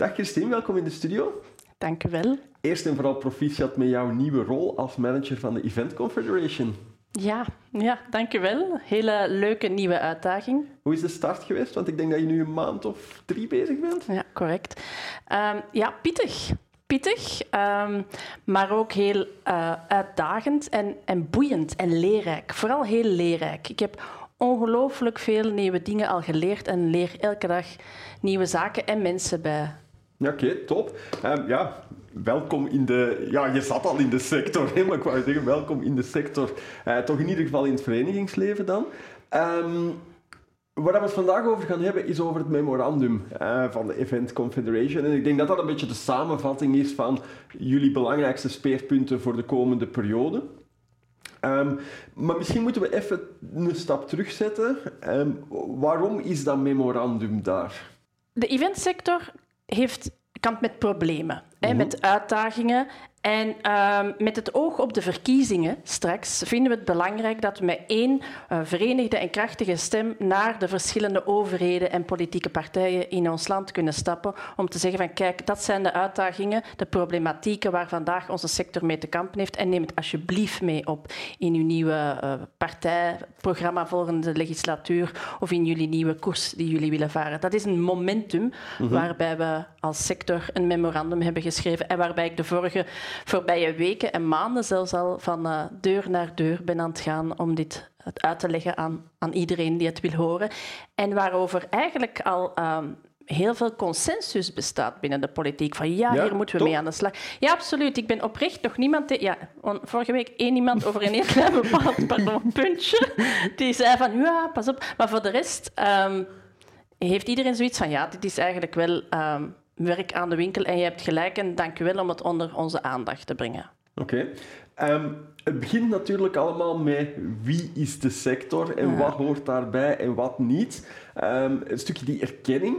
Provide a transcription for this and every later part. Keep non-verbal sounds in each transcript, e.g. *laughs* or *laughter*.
Dag Christine, welkom in de studio. Dank u wel. Eerst en vooral proficiat met jouw nieuwe rol als manager van de Event Confederation. Ja, ja dank u wel. Hele leuke nieuwe uitdaging. Hoe is de start geweest? Want ik denk dat je nu een maand of drie bezig bent. Ja, correct. Ehm, ja, pittig. Pittig, um, maar ook heel uh, uitdagend en, en boeiend en leerrijk. Vooral heel leerrijk. Ik heb ongelooflijk veel nieuwe dingen al geleerd en leer elke dag nieuwe zaken en mensen bij. Ja, Oké, top. Um, ja, welkom in de... Ja, je zat al in de sector, maar ik zeggen welkom in de sector. Uh, toch in ieder geval in het verenigingsleven dan. Um, Waar we het vandaag over gaan hebben is over het memorandum uh, van de Event Confederation. En ik denk dat dat een beetje de samenvatting is van jullie belangrijkste speerpunten voor de komende periode. Um, maar misschien moeten we even een stap terugzetten. Um, waarom is dat memorandum daar? De eventsector heeft kampt met problemen, hè, mhm. met uitdagingen. En uh, met het oog op de verkiezingen straks vinden we het belangrijk dat we met één uh, verenigde en krachtige stem naar de verschillende overheden en politieke partijen in ons land kunnen stappen om te zeggen van kijk, dat zijn de uitdagingen, de problematieken waar vandaag onze sector mee te kampen heeft en neem het alsjeblieft mee op in uw nieuwe uh, partijprogramma volgende legislatuur of in jullie nieuwe koers die jullie willen varen. Dat is een momentum mm -hmm. waarbij we als sector een memorandum hebben geschreven en waarbij ik de vorige voorbije weken en maanden zelfs al van uh, deur naar deur ben aan het gaan om dit uit te leggen aan, aan iedereen die het wil horen. En waarover eigenlijk al um, heel veel consensus bestaat binnen de politiek. Van ja, ja hier moeten we mee aan de slag. Ja, absoluut. Ik ben oprecht nog niemand... Ja, vorige week één iemand over een heel *laughs* klein bepaald pardon, puntje. Die zei van ja, pas op. Maar voor de rest um, heeft iedereen zoiets van ja, dit is eigenlijk wel... Um, werk aan de winkel en je hebt gelijk en dank u wel om het onder onze aandacht te brengen. Oké. Okay. Um, het begint natuurlijk allemaal met wie is de sector en ja. wat hoort daarbij en wat niet. Um, een stukje die erkenning.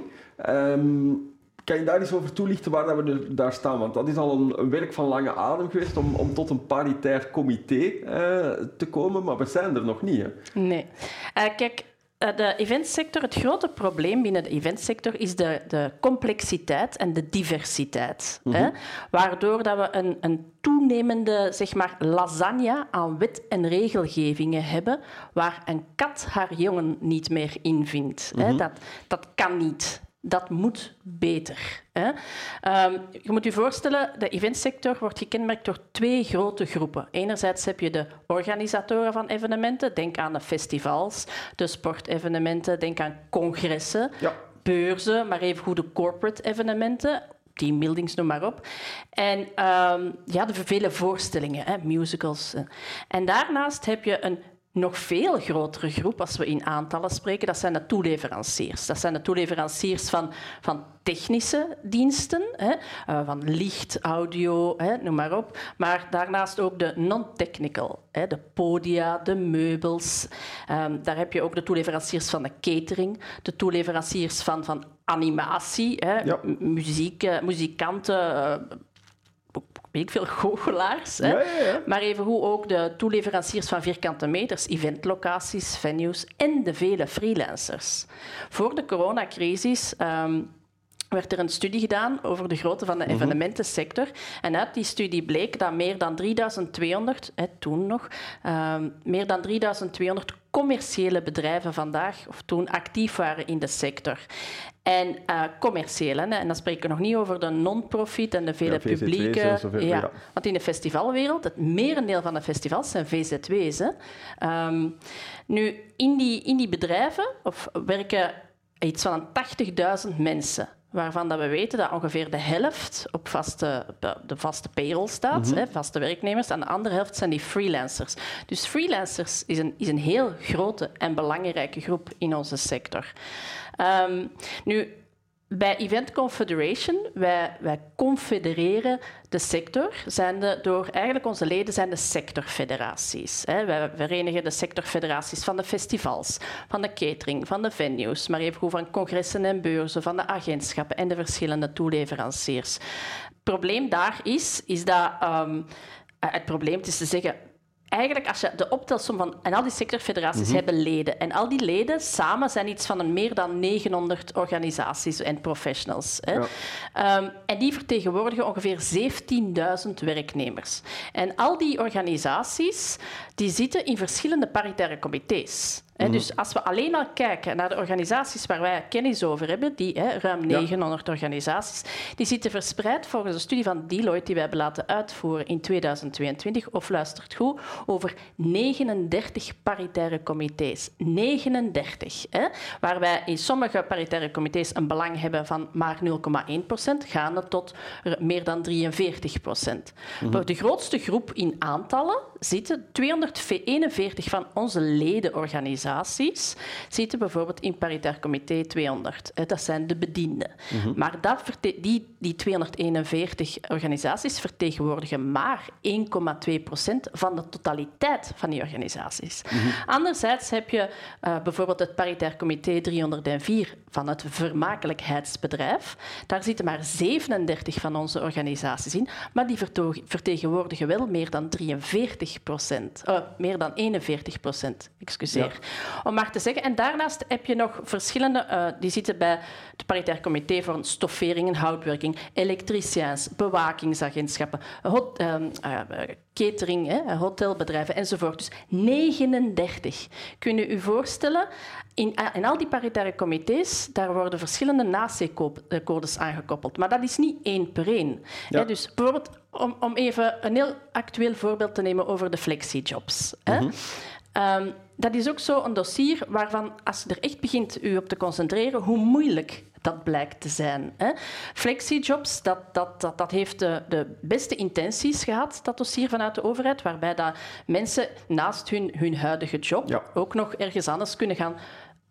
Um, kan je daar eens over toelichten waar dat we daar staan? Want dat is al een, een werk van lange adem geweest om, om tot een paritair comité uh, te komen, maar we zijn er nog niet. Hè? Nee. Uh, kijk, eh, de eventsector, het grote probleem binnen de eventsector is de, de complexiteit en de diversiteit. Mm -hmm. hè? Waardoor dat we een, een toenemende zeg maar, lasagne aan wet- en regelgevingen hebben waar een kat haar jongen niet meer in vindt. Mm -hmm. hè? Dat, dat kan niet. Dat moet beter. Hè? Um, je moet je voorstellen, de eventsector wordt gekenmerkt door twee grote groepen. Enerzijds heb je de organisatoren van evenementen. Denk aan de festivals, de sportevenementen, denk aan congressen, ja. beurzen, maar even goed de corporate evenementen teambuildings, noem maar op. En um, ja, de vele voorstellingen, hè, musicals. En daarnaast heb je een nog veel grotere groep, als we in aantallen spreken, dat zijn de toeleveranciers. Dat zijn de toeleveranciers van, van technische diensten, hè, uh, van licht, audio, hè, noem maar op. Maar daarnaast ook de non-technical, hè, de podia, de meubels. Um, daar heb je ook de toeleveranciers van de catering, de toeleveranciers van, van animatie, hè, ja. muziek, uh, muzikanten, uh, weet ik veel, goochelaars. Hè? Ja, ja. Maar evengoed ook de toeleveranciers van vierkante meters, eventlocaties, venues en de vele freelancers. Voor de coronacrisis um, werd er een studie gedaan over de grootte van de mhm. evenementensector. En uit die studie bleek dat meer dan 3200, hè, toen nog, um, meer dan 3200 commerciële bedrijven vandaag, of toen, actief waren in de sector. En uh, commercieel, hè, en dan spreken we nog niet over de non-profit en de vele ja, publieke... Zoveel, ja. ja. Want in de festivalwereld, het merendeel van de festivals zijn VZW's. Hè. Um, nu, in die, in die bedrijven of werken iets van 80.000 mensen waarvan dat we weten dat ongeveer de helft op vaste, de vaste payroll staat, mm -hmm. hè, vaste werknemers, en de andere helft zijn die freelancers. Dus freelancers is een, is een heel grote en belangrijke groep in onze sector. Um, nu, bij Event Confederation, wij, wij confedereren de sector, zijn de, door eigenlijk onze leden zijn de sectorfederaties. Hè. Wij verenigen de sectorfederaties van de festivals, van de catering, van de venues, maar even van congressen en beurzen, van de agentschappen en de verschillende toeleveranciers. Het probleem daar is, is dat um, het probleem is te zeggen, eigenlijk, als je de optelsom van... En al die sectorfederaties Mhm. hebben leden. En al die leden samen zijn iets van een meer dan 900 organisaties en professionals. Hè. Ja. Ehm, en die vertegenwoordigen ongeveer 17.000 werknemers. En al die organisaties die zitten in verschillende paritaire comité's. Mhm. Dus als we alleen al kijken naar de organisaties waar wij kennis over hebben, die hè, ruim 900 organisaties, die zitten verspreid volgens een studie van Deloitte die wij hebben laten uitvoeren in 2022, of luistert goed, over 39 paritaire comité's. 39. Hè, waar wij in sommige paritaire comité's een belang hebben van maar 0,1 procent, gaande tot er meer dan 43 procent. Voor de grootste groep in aantallen zitten 241 van onze ledenorganisaties zitten bijvoorbeeld in paritair comité 200. hè, Dat zijn de bedienden. Maar dat die, die 241 organisaties vertegenwoordigen maar 1,2 procent van de totaliteit van die organisaties. Anderzijds heb je eh, bijvoorbeeld het paritair comité 304 van het vermakelijkheidsbedrijf. Daar zitten maar 37 van onze organisaties in, maar die vertegenwoordigen wel meer dan 43 procent. Oh, meer dan 41 procent, excuseer. Om maar te zeggen. En daarnaast heb je nog verschillende, eh, die zitten bij het paritair comité voor stoffering en houtwerking, elektriciens, bewakingsagentschappen, hot, ehm, eh, catering, hè, hotelbedrijven enzovoort. Dus 39. Kun je u voorstellen, in, eh, in al die paritaire comité's, daar worden verschillende NAC-codes aangekoppeld. Maar dat is niet één per één. Ja. Hè, dus bijvoorbeeld, om, om even een heel actueel voorbeeld te nemen over de flexijobs. hè. Ehm, dat is ook zo een dossier waarvan, als je er echt begint u op te concentreren, hoe moeilijk dat blijkt te zijn. Hè. Flexijobs, dat, dat, dat, dat heeft de, de beste intenties gehad, dat dossier vanuit de overheid, waarbij dat mensen naast hun, hun huidige job Ja. ook nog ergens anders kunnen gaan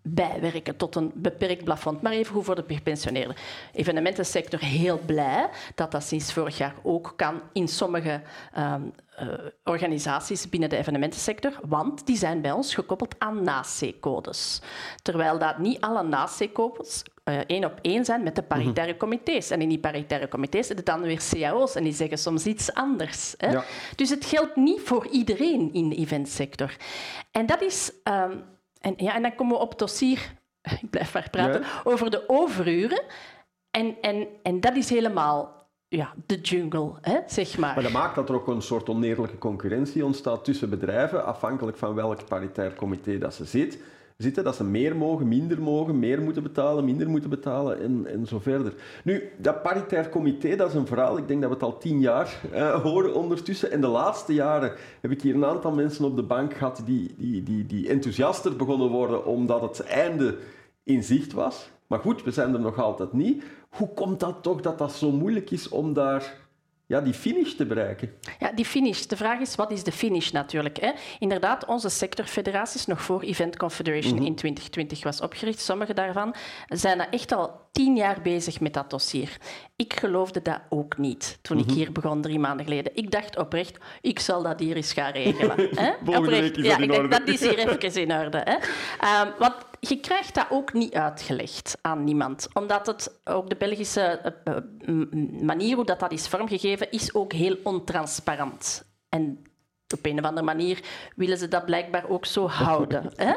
bijwerken tot een beperkt plafond. Maar even goed voor de gepensioneerden. Evenementensector heel blij dat dat sinds vorig jaar ook kan in sommige ehm, eh, organisaties binnen de evenementensector, want die zijn bij ons gekoppeld aan NAC-codes. Terwijl dat niet alle NAC-codes eh, één op één zijn met de paritaire comité's. En in die paritaire comité's zitten dan weer cao's en die zeggen soms iets anders. Hè? Ja. Dus het geldt niet voor iedereen in de eventsector. En dat is... ehm, en, ja, en dan komen we op het dossier, *laughs* ik blijf maar praten, Ja. over de overuren. En, en, en dat is helemaal ja, de jungle, hè, zeg maar. Maar dat maakt dat er ook een soort oneerlijke concurrentie ontstaat tussen bedrijven, afhankelijk van welk paritair comité dat ze zit, zitten. Dat ze meer mogen, minder mogen, meer moeten betalen, minder moeten betalen en, en zo verder. Nu, dat paritair comité, dat is een verhaal, ik denk dat we het al tien jaar eh, *laughs* horen ondertussen. En de laatste jaren heb ik hier een aantal mensen op de bank gehad die, die, die, die enthousiaster begonnen worden omdat het einde in zicht was. Maar goed, we zijn er nog altijd niet. Hoe komt dat toch dat dat zo moeilijk is om daar ja, die finish te bereiken? Ja, die finish. De vraag is, wat is de finish natuurlijk? Hè? Inderdaad, onze sectorfederaties, nog voor Event Confederation in 2020 was opgericht, sommige daarvan zijn echt al tien jaar bezig met dat dossier. Ik geloofde dat ook niet toen ik hier begon drie maanden geleden. Ik dacht oprecht, ik zal dat hier eens gaan regelen. *laughs* Hè? Oprecht. ja, ik dat is hier *laughs* even in orde. Hè? Ehm, want je krijgt dat ook niet uitgelegd aan niemand. Omdat het ook de Belgische eh, eh, manier hoe dat, dat is vormgegeven, is ook heel ontransparant. En op een of andere manier willen ze dat blijkbaar ook zo houden. *laughs* Hè?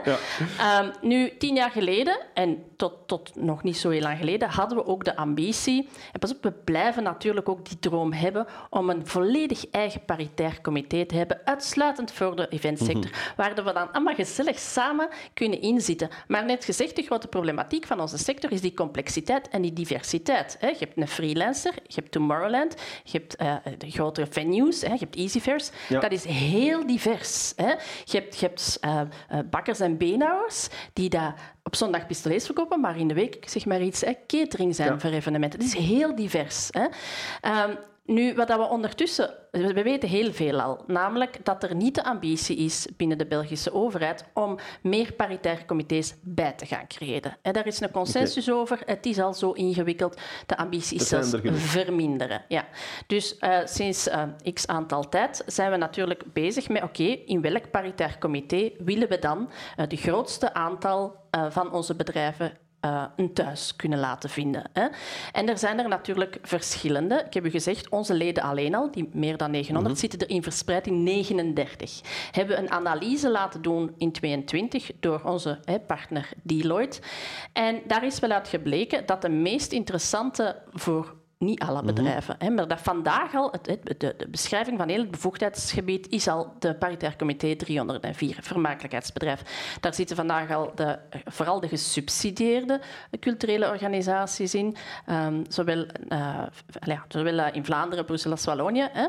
Ehm, nu, tien jaar geleden, en tot, tot nog niet zo heel lang geleden, hadden we ook de ambitie. En pas op, we blijven natuurlijk ook die droom hebben om een volledig eigen paritair comité te hebben, uitsluitend voor de eventsector, waar we dan allemaal gezellig samen kunnen inzitten. Maar net gezegd, de grote problematiek van onze sector is die complexiteit en die diversiteit. Hè? Je hebt een freelancer, je hebt Tomorrowland, je hebt eh, de grotere venues, hè? je hebt Easyfairs. Ja. Dat is heel divers. Hè? Je hebt, je hebt eh, eh, bakkers en beenhouwers die daar op zondag pistolets verkopen, maar in de week zeg maar iets hè, catering zijn Ja. voor evenementen. Het is heel divers. Hè? Ehm, nu, wat we ondertussen... We weten heel veel al. Namelijk dat er niet de ambitie is binnen de Belgische overheid om meer paritaire comité's bij te gaan creëren. En daar is een consensus over. Het is al zo ingewikkeld. De ambitie is zelfs er verminderen. Ja. Dus eh, sinds eh, x aantal tijd zijn we natuurlijk bezig met, oké, in welk paritair comité willen we dan het grootste aantal eh, van onze bedrijven uh, een thuis kunnen laten vinden. Hè. En er zijn er natuurlijk verschillende. Ik heb u gezegd, onze leden alleen al, die meer dan 900, mhm. zitten er in verspreid in 39. Hebben een analyse laten doen in 22 door onze hè, partner Deloitte. En daar is wel uit gebleken dat de meest interessante voor niet alle mhm. bedrijven. hè, maar dat vandaag al, het, de, de, beschrijving van heel het bevoegdheidsgebied is al de paritair comité 304, vermakelijkheidsbedrijf. Daar zitten vandaag al de, vooral de gesubsidieerde culturele organisaties in, um, zowel, uh, ja, zowel eh, in Vlaanderen, Brussel als Wallonië. Hè.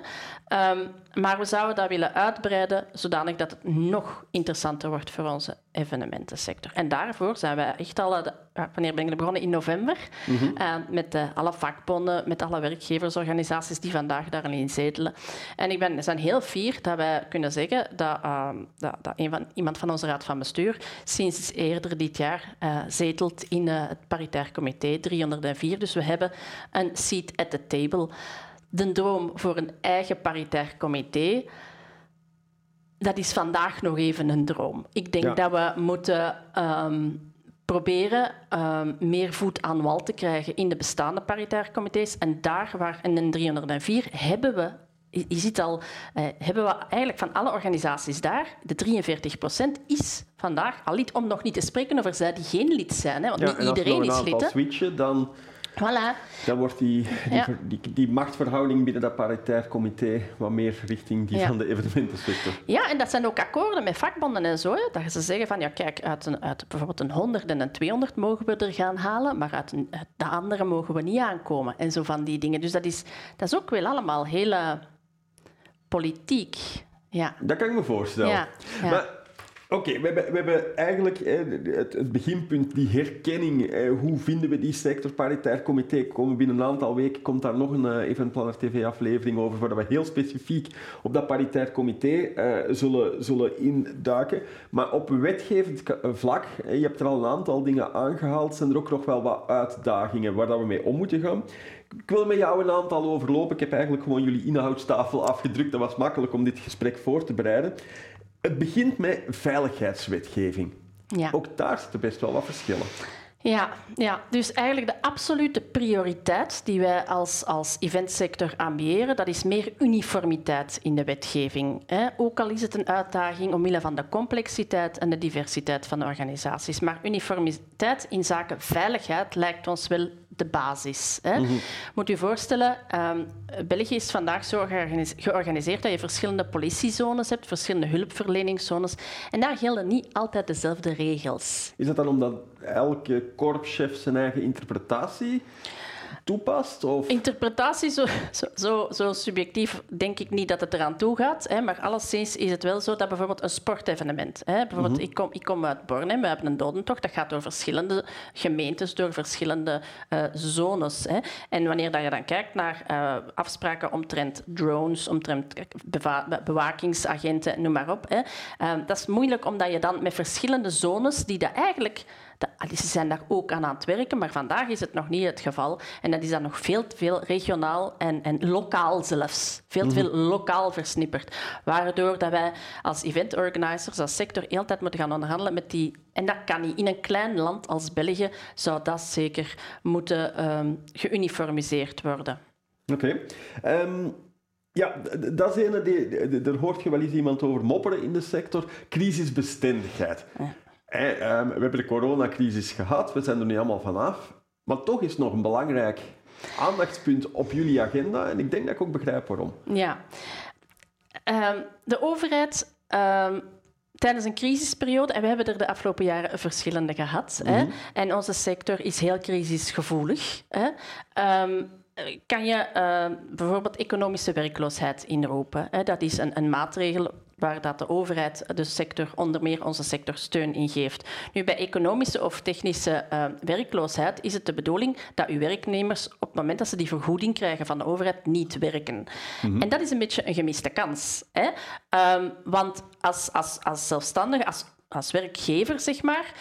Um, maar we zouden dat willen uitbreiden zodanig dat het nog interessanter wordt voor onze evenementensector. En daarvoor zijn wij echt al, de, wanneer ben ik begonnen? In november, mm met alle vakbonden, met alle werkgeversorganisaties die vandaag daarin zetelen. En ik ben, zijn heel fier dat wij kunnen zeggen dat, uh, dat, dat een van, iemand van onze raad van bestuur sinds eerder dit jaar zetelt in het paritair comité 304. Dus we hebben een seat at the table. De droom voor een eigen paritair comité dat is vandaag nog even een droom. Ik denk dat we moeten um, proberen um, meer voet aan wal te krijgen in de bestaande paritaire comité's. En daar waar in de 304 hebben we je ziet al, eh, hebben we eigenlijk van alle organisaties daar, de 43 procent is vandaag al lid, om nog niet te spreken over zij die geen lid zijn. Hè, want ja, niet iedereen is lid. Als switchen, dan Voilà. Dan wordt die, die, die, machtsverhouding binnen dat paritair comité wat meer richting die van de evenementensector. Ja, en dat zijn ook akkoorden met vakbonden en zo. dat ze zeggen van, ja kijk, uit, een, uit bijvoorbeeld een 100 en een 200 mogen we er gaan halen, maar uit, een, de andere mogen we niet aankomen. En zo van die dingen. Dus dat is, dat is ook wel allemaal hele politiek. Ja. Dat kan ik me voorstellen. Ja, Maar Oké, we, hebben, we hebben eigenlijk het, het, beginpunt, die herkenning. hoe vinden we die sector? Paritair comité komen binnen een aantal weken komt daar nog een uh, Eventplanner TV-aflevering over, waar we heel specifiek op dat paritair comité uh, zullen, zullen induiken. Maar op wetgevend vlak, je hebt er al een aantal dingen aangehaald, zijn er ook nog wel wat uitdagingen waar dat we mee om moeten gaan. Ik wil met jou een aantal overlopen. Ik heb eigenlijk gewoon jullie inhoudstafel afgedrukt. Dat was makkelijk om dit gesprek voor te bereiden. Het begint met veiligheidswetgeving. Ja. Ook daar zitten best wel wat verschillen. Ja, ja, dus eigenlijk de absolute prioriteit die wij als, als eventsector ambiëren, dat is meer uniformiteit in de wetgeving. Hè. Ook al is het een uitdaging omwille van de complexiteit en de diversiteit van de organisaties. Maar uniformiteit in zaken veiligheid lijkt ons wel de basis. Hè. Mhm. Moet u voorstellen, um, België is vandaag zo georganiseerd dat je verschillende politiezones hebt, verschillende hulpverleningszones. En daar gelden niet altijd dezelfde regels. Is dat dan omdat elke korpschef zijn eigen interpretatie toepast? Of? Interpretatie, zo, zo, zo, subjectief denk ik niet dat het eraan toe gaat. Hè, maar alleszins is het wel zo dat bijvoorbeeld een sportevenement... Hè, bijvoorbeeld, mhm. ik, kom, ik kom uit Bornem, we hebben een dodentocht. Dat gaat door verschillende gemeentes, door verschillende uh, zones. Hè. En wanneer dat je dan kijkt naar uh, afspraken omtrent drones, omtrent bewakingsagenten, noem maar op. Hè, uh, dat is moeilijk omdat je dan met verschillende zones, die dat eigenlijk ze zijn daar ook aan aan het werken, maar vandaag is het nog niet het geval. En dat is dan nog veel te veel regionaal en, en lokaal zelfs. Veel te veel mhm. lokaal versnipperd. Waardoor dat wij als event organizers, als sector, heel tijd moeten gaan onderhandelen met die... En dat kan niet. In een klein land als België zou dat zeker moeten um, geuniformiseerd worden. Oké. Ehm, ja, dat is een, daar hoort je wel eens iemand over mopperen in de sector. Crisisbestendigheid. Ja. Ehm, we hebben de coronacrisis gehad, we zijn er nu allemaal vanaf. Maar toch is het nog een belangrijk aandachtspunt op jullie agenda. En ik denk dat ik ook begrijp waarom. Ja. Ehm, de overheid um, tijdens een crisisperiode, en we hebben er de afgelopen jaren verschillende gehad, hè, mhm. en onze sector is heel crisisgevoelig. Hè, kan je bijvoorbeeld economische werkloosheid inroepen. Hè? Dat is een, een maatregel waar dat de overheid de sector, onder meer onze sector, steun in geeft. Nu, bij economische of technische uh, werkloosheid is het de bedoeling dat uw werknemers op het moment dat ze die vergoeding krijgen van de overheid niet werken. Mhm. En dat is een beetje een gemiste kans. Hè? Um, want als, als, als zelfstandige, als, als werkgever, zeg maar,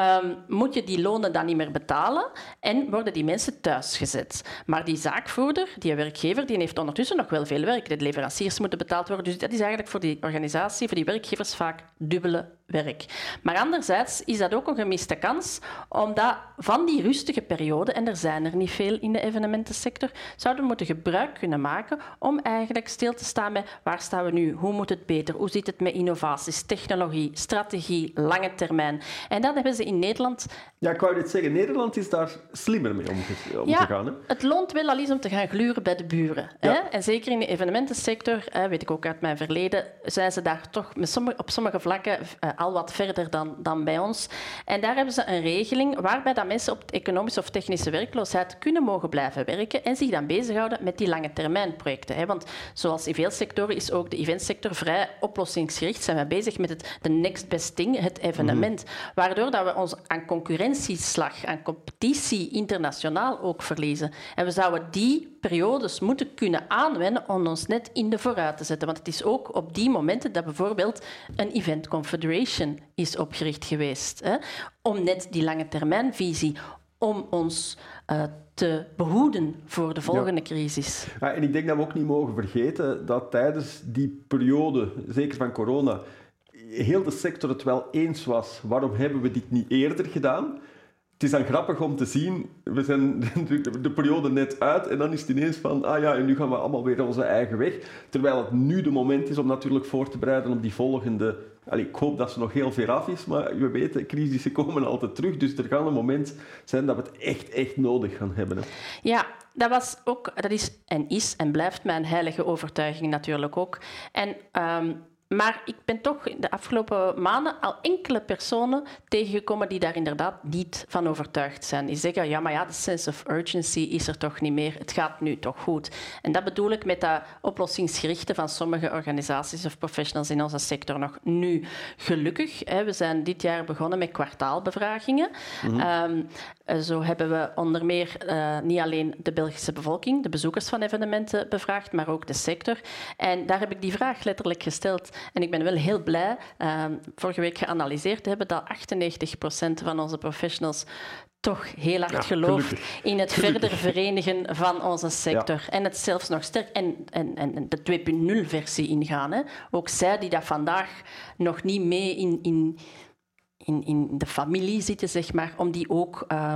ehm, moet je die lonen dan niet meer betalen en worden die mensen thuisgezet. Maar die zaakvoerder, die werkgever, die heeft ondertussen nog wel veel werk. De leveranciers moeten betaald worden. Dus dat is eigenlijk voor die organisatie, voor die werkgevers vaak dubbele werk. Maar anderzijds is dat ook een gemiste kans, omdat van die rustige periode, en er zijn er niet veel in de evenementensector, zouden we moeten gebruik kunnen maken om eigenlijk stil te staan bij waar staan we nu, hoe moet het beter, hoe zit het met innovaties, technologie, strategie, lange termijn. En dat hebben ze in Nederland... Ja, ik wou dit zeggen, Nederland is daar slimmer mee om, om ja, te gaan. Hè? het loont wel al eens om te gaan gluren bij de buren. Ja. Hè? En zeker in de evenementensector, weet ik ook uit mijn verleden, zijn ze daar toch op sommige vlakken eh, al wat verder dan, dan bij ons. En daar hebben ze een regeling waarbij dat mensen op economische of technische werkloosheid kunnen mogen blijven werken en zich dan bezighouden met die lange termijn projecten. Want zoals in veel sectoren is ook de eventsector vrij oplossingsgericht. Zijn we bezig met het de next best thing, het evenement. Mhm. Waardoor dat we ons aan concurrentieslag, aan competitie internationaal ook verliezen. En we zouden die periodes moeten kunnen aanwenden om ons net in de vooruit te zetten. Want het is ook op die momenten dat bijvoorbeeld een Event Confederation is opgericht geweest. Hè, om net die lange termijnvisie, om ons uh, te behoeden voor de volgende crisis. Ja, en ik denk dat we ook niet mogen vergeten dat tijdens die periode, zeker van corona, heel de sector het wel eens was. Waarom hebben we dit niet eerder gedaan? het is dan grappig om te zien, we zijn *laughs* de, periode net uit en dan is het ineens van, ah ja, en nu gaan we allemaal weer onze eigen weg. Terwijl het nu de moment is om natuurlijk voor te bereiden op die volgende... Allee, ik hoop dat ze nog heel ver af is, maar we weten, crisissen komen altijd terug. Dus er gaat een moment zijn dat we het echt, echt nodig gaan hebben. Ja, dat, was ook, dat is en is en blijft mijn heilige overtuiging natuurlijk ook. En um, maar ik ben toch in de afgelopen maanden al enkele personen tegengekomen die daar inderdaad niet van overtuigd zijn. Die zeggen, ja, maar ja, de sense of urgency is er toch niet meer. Het gaat nu toch goed. En dat bedoel ik met dat oplossingsgerichte van sommige organisaties of professionals in onze sector nog nu. Gelukkig, hè, we zijn dit jaar begonnen met kwartaalbevragingen. Mhm. Ehm, zo hebben we onder meer uh, niet alleen de Belgische bevolking, de bezoekers van evenementen bevraagd, maar ook de sector. En daar heb ik die vraag letterlijk gesteld. En ik ben wel heel blij, uh, vorige week geanalyseerd te hebben, dat 98% van onze professionals toch heel hard ja, gelooft in het verder verenigen van onze sector. En het zelfs nog sterk en, en, en de 2.0-versie ingaan. Hè. Ook zij die dat vandaag nog niet mee in, in, in, in de familie zitten, zeg maar, om die ook uh,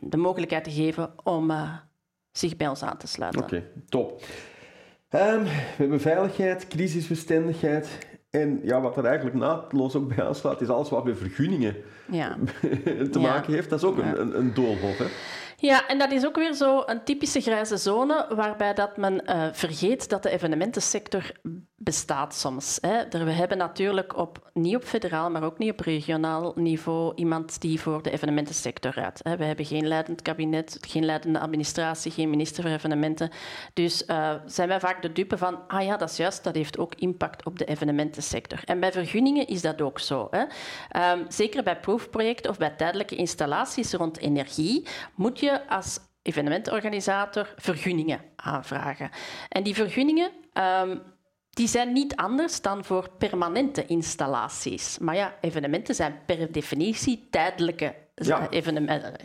de mogelijkheid te geven om uh, zich bij ons aan te sluiten. Oké, okay, top. Um, we hebben veiligheid, crisisbestendigheid. En ja, wat er eigenlijk naadloos ook bij aansluit, is alles wat met vergunningen ja. *laughs* te maken heeft. Dat is ook een, een, een doolhof. Hè? Ja, en dat is ook weer zo een typische grijze zone waarbij dat men uh, vergeet dat de evenementensector bestaat soms. Hè. We hebben natuurlijk op, niet op federaal, maar ook niet op regionaal niveau iemand die voor de evenementensector raadt. We hebben geen leidend kabinet, geen leidende administratie, geen minister voor evenementen. Dus uh, zijn wij vaak de dupe van, ah ja, dat is juist, dat heeft ook impact op de evenementensector. En bij vergunningen is dat ook zo. Hè. Um, zeker bij proefprojecten of bij tijdelijke installaties rond energie moet je als evenementorganisator vergunningen aanvragen. En die vergunningen um, die zijn niet anders dan voor permanente installaties. Maar ja, evenementen zijn per definitie tijdelijke ja.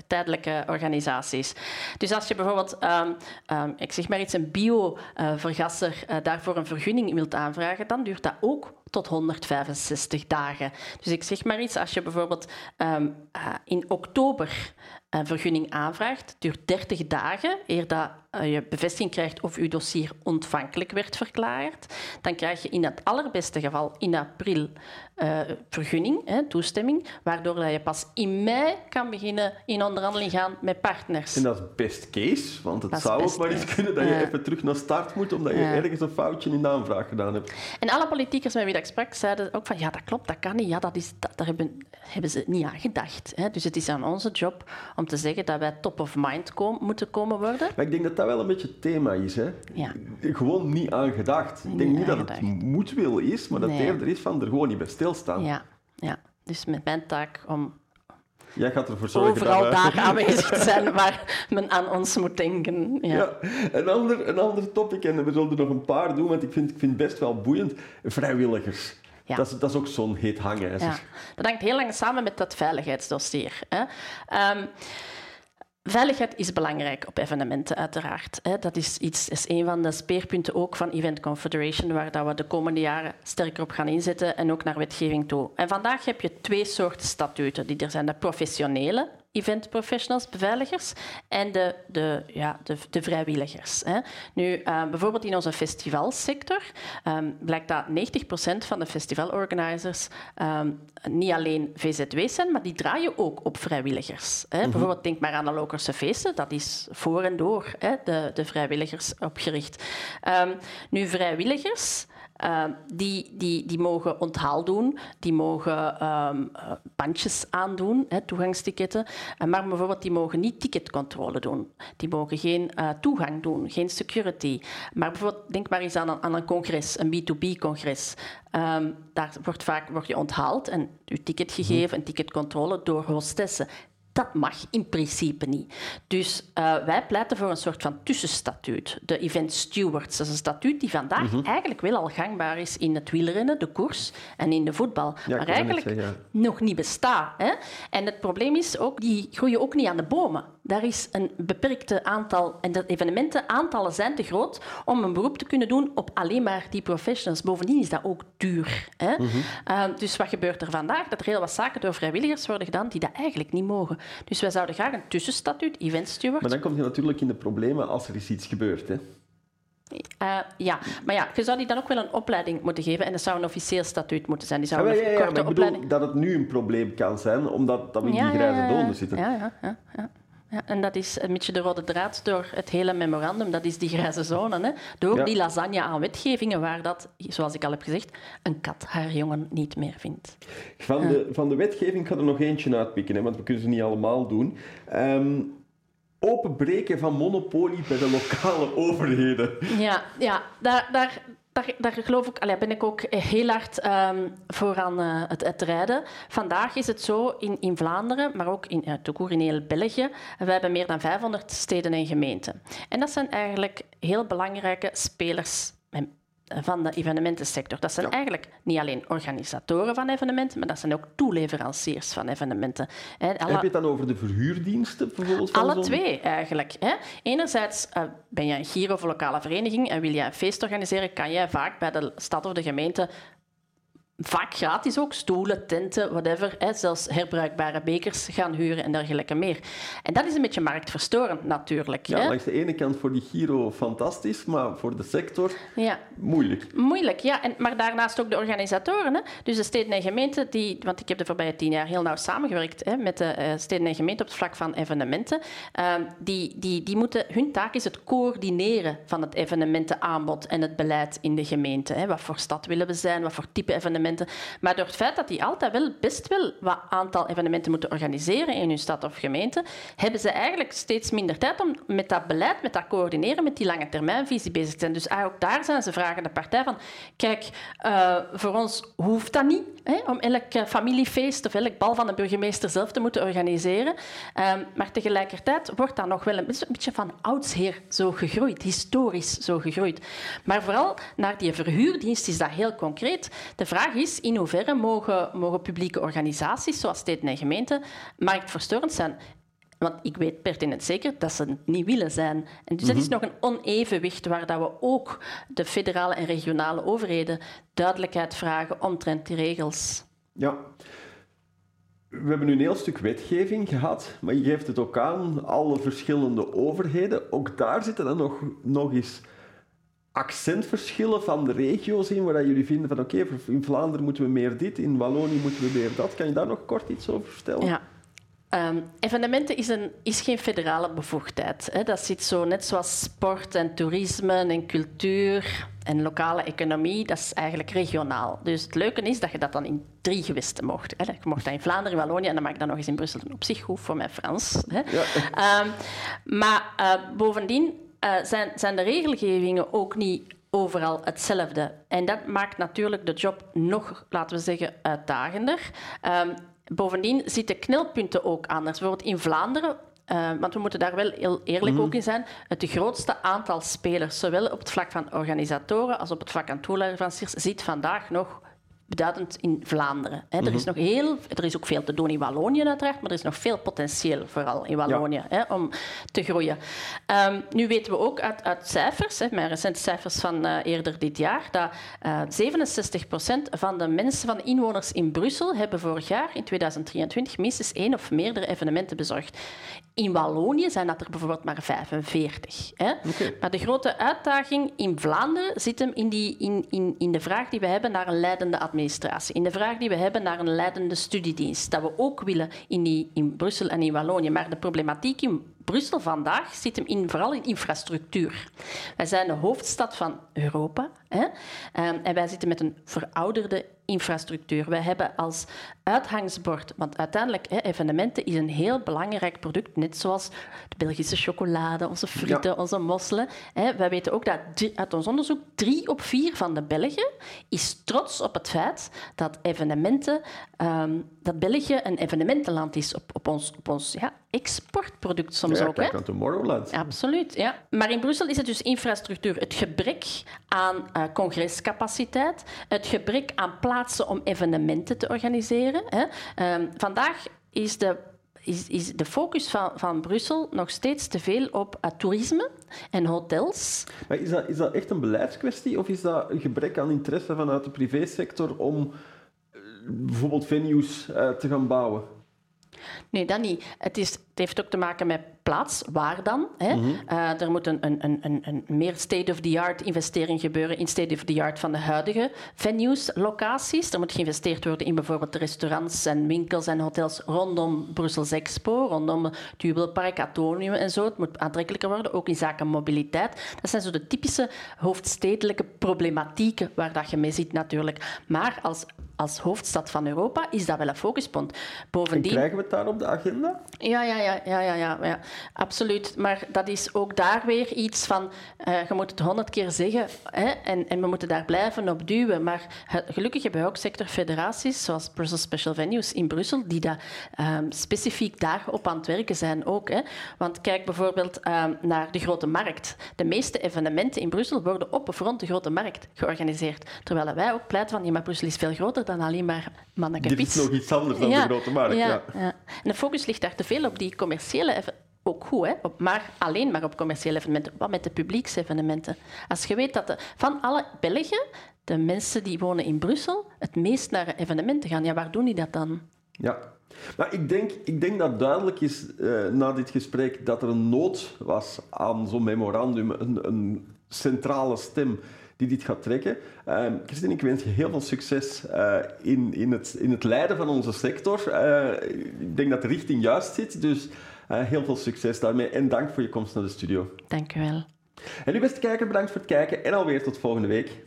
tijdelijke organisaties. Dus als je bijvoorbeeld, um, um, ik zeg maar iets, een biovergasser uh, daarvoor een vergunning wilt aanvragen, dan duurt dat ook tot 165 dagen. Dus ik zeg maar iets, als je bijvoorbeeld um, uh, in oktober een vergunning aanvraagt, duurt 30 dagen eer dat eh, je bevestiging krijgt of je dossier ontvankelijk werd verklaard. Dan krijg je in het allerbeste geval in april uh, vergunning, hè, toestemming, waardoor dat je pas in mei kan beginnen in onderhandeling gaan met partners. En dat is best case, want het zou ook maar eens kunnen dat je even terug naar start moet omdat je ergens een foutje in de aanvraag gedaan hebt. En alle politiekers met wie ik sprak zeiden ook van ja, dat klopt, dat kan niet, ja, dat is, dat, daar hebben, hebben ze niet aan gedacht. Hè. Dus het is aan onze job om te zeggen dat wij top of mind moeten komen worden. Maar ik denk dat dat wel een beetje het thema is. Hè. Ja. Gewoon niet aan gedacht. Ik denk niet, dat het moedwil is, maar dat nee. eerder is van er gewoon niet bij stilstaan. Ja, ja. dus met mijn taak om Jij gaat ervoor zorgen overal dat daar *laughs* aanwezig te zijn waar men aan ons moet denken. Ja. ja. een, ander, een ander topic, en we zullen er nog een paar doen, want ik vind, ik vind het best wel boeiend. Vrijwilligers. Ja. Dat, is, dat is ook zo'n heet hangijzer. Ja. Dat hangt heel lang samen met dat veiligheidsdossier. Hè. Ehm, Veiligheid is belangrijk op evenementen, uiteraard. Dat is, iets, is een van de speerpunten ook van Event Confederation, waar dat we de komende jaren sterker op gaan inzetten en ook naar wetgeving toe. En vandaag heb je twee soorten statuten die er zijn. De professionele event professionals, beveiligers, en de, de, ja, de, de vrijwilligers. Hè. Nu, uh, bijvoorbeeld in onze festivalsector um, blijkt dat 90% van de festivalorganisers um, niet alleen VZW zijn, maar die draaien ook op vrijwilligers. Hè. Mm -hmm. Bijvoorbeeld denk maar aan de Lokerse feesten, dat is voor en door hè, de, de vrijwilligers opgericht. Um, nu, vrijwilligers... Uh, die, die, die mogen onthaal doen, die mogen um, bandjes aandoen, hè, toegangsticketten, uh, maar bijvoorbeeld die mogen niet ticketcontrole doen. Die mogen geen uh, toegang doen, geen security. Maar bijvoorbeeld, denk maar eens aan een, aan een congres, een B2B-congres. Um, daar wordt vaak word je onthaald en je ticket gegeven, en ticketcontrole door hostessen. Dat mag in principe niet. Dus uh, wij pleiten voor een soort van tussenstatuut. De event stewards. Dat is een statuut die vandaag mm -hmm. eigenlijk wel al gangbaar is in het wielrennen, de koers en in de voetbal. Ja, maar eigenlijk zeggen, ja. nog niet bestaat. Hè? En het probleem is ook, die groeien ook niet aan de bomen. Daar is een beperkte aantal, en de evenementen, aantallen zijn te groot om een beroep te kunnen doen op alleen maar die professionals. Bovendien is dat ook duur. Hè? Mm -hmm. uh, dus wat gebeurt er vandaag? Dat er heel wat zaken door vrijwilligers worden gedaan die dat eigenlijk niet mogen. Dus wij zouden graag een tussenstatuut, event steward. Maar dan kom je natuurlijk in de problemen als er is iets gebeurt. Hè? Uh, ja, maar ja, je zou die dan ook wel een opleiding moeten geven en dat zou een officieel statuut moeten zijn. Die zou ja, een ja, ja, korte maar ik opleiding... bedoel dat het nu een probleem kan zijn, omdat dat we in die grijze donen zitten. Ja, ja, ja, ja. En dat is een beetje de rode draad door het hele memorandum. Dat is die grijze zone. Hè? Door Ja. die lasagne aan wetgevingen waar dat, zoals ik al heb gezegd, een kat haar jongen niet meer vindt. Van, de, van de wetgeving ga er nog eentje uitpikken, hè, want we kunnen ze niet allemaal doen. Ehm, openbreken van monopolie bij de lokale *laughs* overheden. Ja, ja daar, daar, daar, daar geloof ik, allee, ben ik ook heel hard um, voor aan uh, het, rijden. Vandaag is het zo in, in Vlaanderen, maar ook in, uh, in heel België. We hebben meer dan 500 steden en gemeenten. En dat zijn eigenlijk heel belangrijke spelers van de evenementensector. Dat zijn Ja. eigenlijk niet alleen organisatoren van evenementen, maar dat zijn ook toeleveranciers van evenementen. Alle- Heb je het dan over de verhuurdiensten bijvoorbeeld? Van alle twee eigenlijk. Enerzijds uh, ben je een Giro of lokale vereniging en wil je een feest organiseren, kan jij vaak bij de stad of de gemeente vaak gratis ook stoelen, tenten, whatever, hè, zelfs herbruikbare bekers gaan huren en dergelijke meer. En dat is een beetje marktverstorend natuurlijk. Ja, hè. langs de ene kant voor die Giro fantastisch, maar voor de sector Ja. moeilijk. Moeilijk, ja. En, maar daarnaast ook de organisatoren. Hè. Dus de steden en gemeenten, die, want ik heb de voorbije tien jaar heel nauw samengewerkt hè, met de eh, steden en gemeenten op het vlak van evenementen. Ehm, die, die, die moeten, hun taak is het coördineren van het evenementenaanbod en het beleid in de gemeente. Hè. Wat voor stad willen we zijn, wat voor type evenementen. Maar door het feit dat die altijd wel best wel wat aantal evenementen moeten organiseren in hun stad of gemeente, hebben ze eigenlijk steeds minder tijd om met dat beleid, met dat coördineren, met die lange termijnvisie bezig te zijn. Dus ook daar zijn ze vragen de partij van, kijk, eh, voor ons hoeft dat niet hè, om elk eh, familiefeest of elk bal van de burgemeester zelf te moeten organiseren. Ehm, maar tegelijkertijd wordt dat nog wel een beetje- een beetje van oudsher zo gegroeid, historisch zo gegroeid. Maar vooral naar die verhuurdienst is dat heel concreet. De vraag is in hoeverre mogen, mogen publieke organisaties, zoals steden en gemeenten, marktverstorend zijn. Want ik weet pertinent zeker dat ze het niet willen zijn. En dus dat is nog een onevenwicht waar dat we ook de federale en regionale overheden duidelijkheid vragen omtrent die regels. Ja. We hebben nu een heel stuk wetgeving gehad, maar je geeft het ook aan, alle verschillende overheden. Ook daar zitten dan nog, nog eens accentverschillen van de regio's in, waar jullie vinden van oké, in Vlaanderen moeten we meer dit, in Wallonië moeten we meer dat. Kan je daar nog kort iets over vertellen? Ja. Ehm, evenementen is, een, is geen federale bevoegdheid. Hè. Dat zit zo net zoals sport en toerisme en cultuur en lokale economie. Dat is eigenlijk regionaal. Dus het leuke is dat je dat dan in drie gewesten mocht. Hè. Je mocht dat in Vlaanderen, Wallonië en dan mag ik dat nog eens in Brussel doen. Op zich goed voor mijn Frans. Hè. Ehm, maar eh, bovendien eh, zijn, zijn de regelgevingen ook niet overal hetzelfde. En dat maakt natuurlijk de job nog, laten we zeggen, uitdagender. Ehm, bovendien zitten knelpunten ook anders. Bijvoorbeeld in Vlaanderen eh, want we moeten daar wel heel eerlijk ook in zijn. Het grootste aantal spelers, zowel op het vlak van organisatoren als op het vlak van toeleveranciers, zit vandaag nog beduidend in Vlaanderen. Hè. Er, is Mhm. nog heel, er is ook veel te doen in Wallonië uiteraard, maar er is nog veel potentieel vooral in Wallonië hè, om te groeien. Ehm, nu weten we ook uit, uit cijfers, hè, mijn recente cijfers van eh, eerder dit jaar, dat eh 67% van de mensen, van de inwoners in Brussel, hebben vorig jaar, in 2023, minstens één of meerdere evenementen bezorgd. In Wallonië zijn dat er bijvoorbeeld maar 45. Hè. Maar de grote uitdaging in Vlaanderen zit hem in, die, in, in, in de vraag die we hebben naar een leidende administratie. In de vraag die we hebben naar een leidende studiedienst. Dat we ook willen in, in Brussel en in Wallonië. Maar de problematiek in Brussel vandaag zit hem in, vooral in infrastructuur. Wij zijn de hoofdstad van Europa. Hè? Ehm, en wij zitten met een verouderde infrastructuur. Wij hebben als uithangsbord, want uiteindelijk hè, evenementen is een heel belangrijk product, net zoals de Belgische chocolade, onze frieten, Ja. onze mosselen. Hè. Wij weten ook dat uit ons onderzoek drie op vier van de Belgen is trots op het feit dat evenementen, ehm, dat België een evenementenland is op, op ons, op ons ja, exportproduct soms Ja, ook. Hè. kijk aan Tomorrowland. Absoluut, ja. Maar in Brussel is het dus infrastructuur, het gebrek aan eh, congrescapaciteit, het gebrek aan plaatsen om evenementen te organiseren. Hè. Ehm, vandaag is de, is, is de focus van, van Brussel nog steeds te veel op eh, toerisme en hotels. Maar is dat, is dat echt een beleidskwestie of is dat een gebrek aan interesse vanuit de privésector om eh, bijvoorbeeld venues te gaan bouwen? Nee, dat niet. Het, is, het heeft ook te maken met plaats. Waar dan? Hè? Eh, er moet een, een, een, een, meer state-of-the-art investering gebeuren in state-of-the-art van de huidige venues, locaties. Er moet geïnvesteerd worden in bijvoorbeeld restaurants en winkels en hotels rondom Brussels Expo, rondom het Jubelpark, Atonium en zo. Het moet aantrekkelijker worden, ook in zaken mobiliteit. Dat zijn zo de typische hoofdstedelijke problematieken waar dat je mee zit natuurlijk. Maar als, als hoofdstad van Europa is dat wel een focuspunt. En Bovendien... krijgen we het daar op de agenda? Ja, ja, ja, ja, ja, ja, ja, absoluut. Maar dat is ook daar weer iets van, eh, je moet het honderd keer zeggen hè, en, en we moeten daar blijven op duwen. Maar gelukkig hebben we ook sectorfederaties, zoals Brussels Special Venues in Brussel, die daar ehm, specifiek daarop aan het werken zijn ook. Hè. Want kijk bijvoorbeeld ehm, naar de Grote Markt. De meeste evenementen in Brussel worden op of rond de Grote Markt georganiseerd. Terwijl wij ook pleiten van, ja, maar Brussel is veel groter dan alleen maar manneke Dit is nog iets anders dan de grote markt. Ja, ja. En de focus ligt daar te veel op die commerciële ook goed, hè? Maar alleen maar op commerciële evenementen. Wat met de publieksevenementen? Als je weet dat van alle Belgen, de mensen die wonen in Brussel, het meest naar evenementen gaan, ja, waar doen die dat dan? Ja. Maar ik denk, ik denk dat duidelijk is eh, na dit gesprek dat er een nood was aan zo'n memorandum, een, een centrale stem die dit gaat trekken. Uh, Christine, ik wens je heel veel succes eh, in, in, het, in het leiden van onze sector. Eh, ik denk dat de richting juist zit, dus eh, heel veel succes daarmee en dank voor je komst naar de studio. Dank u wel. En u beste kijker, bedankt voor het kijken en alweer tot volgende week.